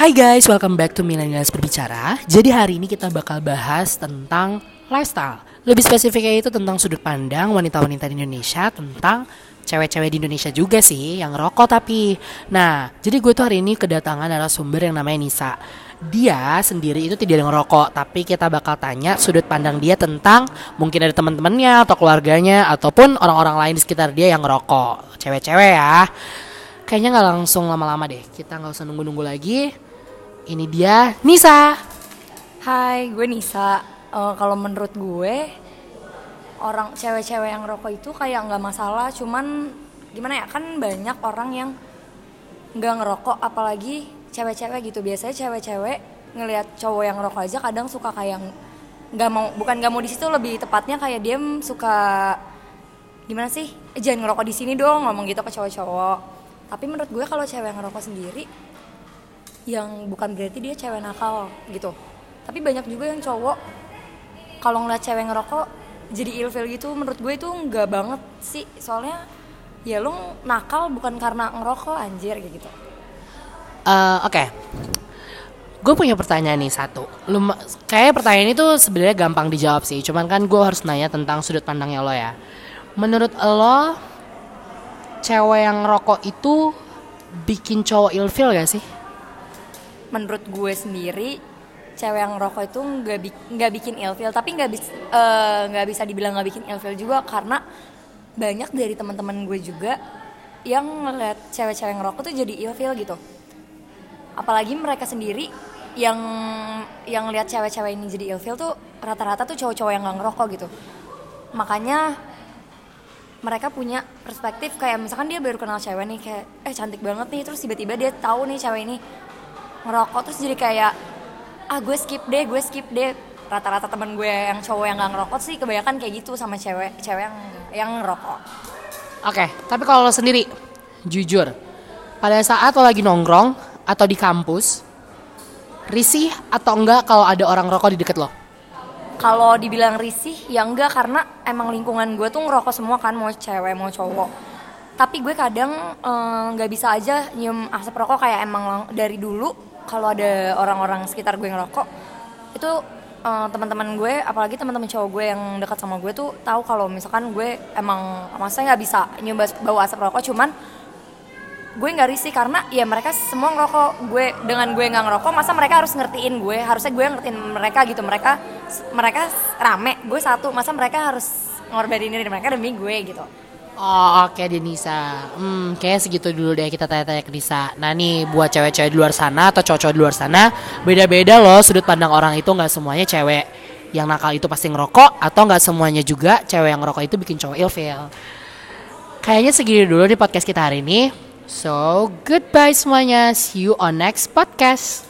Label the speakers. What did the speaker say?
Speaker 1: Hai guys, welcome back to Millennials Berbicara. Jadi hari ini kita bakal bahas tentang lifestyle. Lebih spesifiknya itu tentang sudut pandang wanita-wanita di Indonesia tentang cewek-cewek di Indonesia juga sih yang rokok tapi. Nah, jadi gue tuh hari ini kedatangan narasumber yang namanya Nisa. Dia sendiri itu tidak ngerokok, tapi kita bakal tanya sudut pandang dia tentang mungkin ada teman-temannya atau keluarganya ataupun orang-orang lain di sekitar dia yang ngerokok. Cewek-cewek ya. Kayaknya nggak langsung lama-lama deh. Kita nggak usah nunggu-nunggu lagi. Ini dia Nisa.
Speaker 2: Hai, gue Nisa. Eh, kalau menurut gue orang cewek-cewek yang rokok itu kayak nggak masalah, cuman gimana ya kan banyak orang yang nggak ngerokok, apalagi cewek-cewek gitu. Biasanya cewek-cewek ngelihat cowok yang ngerokok aja kadang suka kayak nggak mau, bukan nggak mau di situ lebih tepatnya kayak dia suka gimana sih? Eh, jangan ngerokok di sini dong, ngomong gitu ke cowok-cowok. Tapi menurut gue kalau cewek yang ngerokok sendiri yang bukan berarti dia cewek nakal gitu tapi banyak juga yang cowok kalau ngeliat cewek ngerokok jadi ilfil gitu menurut gue itu nggak banget sih soalnya ya lu nakal bukan karena ngerokok anjir kayak gitu
Speaker 1: Eh, Oke. Gue punya pertanyaan nih satu. Lu kayak pertanyaan itu sebenarnya gampang dijawab sih. Cuman kan gue harus nanya tentang sudut pandangnya lo ya. Menurut lo, cewek yang rokok itu bikin cowok ilfil gak sih?
Speaker 2: Menurut gue sendiri cewek yang ngerokok itu nggak bi- nggak bikin ilfil tapi nggak bis eh, nggak bisa dibilang nggak bikin ilfil juga karena banyak dari teman-teman gue juga yang ngeliat cewek-cewek ngerokok tuh jadi ilfil gitu. Apalagi mereka sendiri yang yang lihat cewek-cewek ini jadi ilfil tuh rata-rata tuh cowok-cowok yang nggak ngerokok gitu. Makanya mereka punya perspektif kayak misalkan dia baru kenal cewek nih kayak eh cantik banget nih. Terus tiba-tiba dia tahu nih cewek ini ngerokok terus jadi kayak ah gue skip deh gue skip deh. Rata-rata temen gue yang cowok yang nggak ngerokok sih kebanyakan kayak gitu sama cewek cewek yang yang ngerokok.
Speaker 1: Oke, tapi kalau lo sendiri, jujur, pada saat lo lagi nongkrong atau di kampus, risih atau enggak kalau ada orang rokok di deket lo?
Speaker 2: kalau dibilang risih ya enggak karena emang lingkungan gue tuh ngerokok semua kan mau cewek mau cowok. Tapi gue kadang eh, nggak bisa aja nyium asap rokok kayak emang dari dulu kalau ada orang-orang sekitar gue ngerokok itu eh, teman-teman gue apalagi teman-teman cowok gue yang dekat sama gue tuh tahu kalau misalkan gue emang maksudnya nggak bisa nyium bas- bau asap rokok cuman gue nggak risih karena ya mereka semua ngerokok. Gue dengan gue nggak ngerokok masa mereka harus ngertiin gue? Harusnya gue ngertiin mereka gitu. Mereka mereka rame gue satu. Masa mereka harus ngorbanin diri mereka demi gue gitu
Speaker 1: Oh oke Denisa. Hmm kayaknya segitu dulu deh kita tanya-tanya ke Nisa Nah nih buat cewek-cewek di luar sana atau cowok-cowok di luar sana Beda-beda loh sudut pandang orang itu. Nggak semuanya cewek Yang nakal itu pasti ngerokok Atau nggak semuanya juga cewek yang ngerokok itu bikin cowok ilfil Kayaknya segini dulu di podcast kita hari ini. So goodbye semuanya. See you on next podcast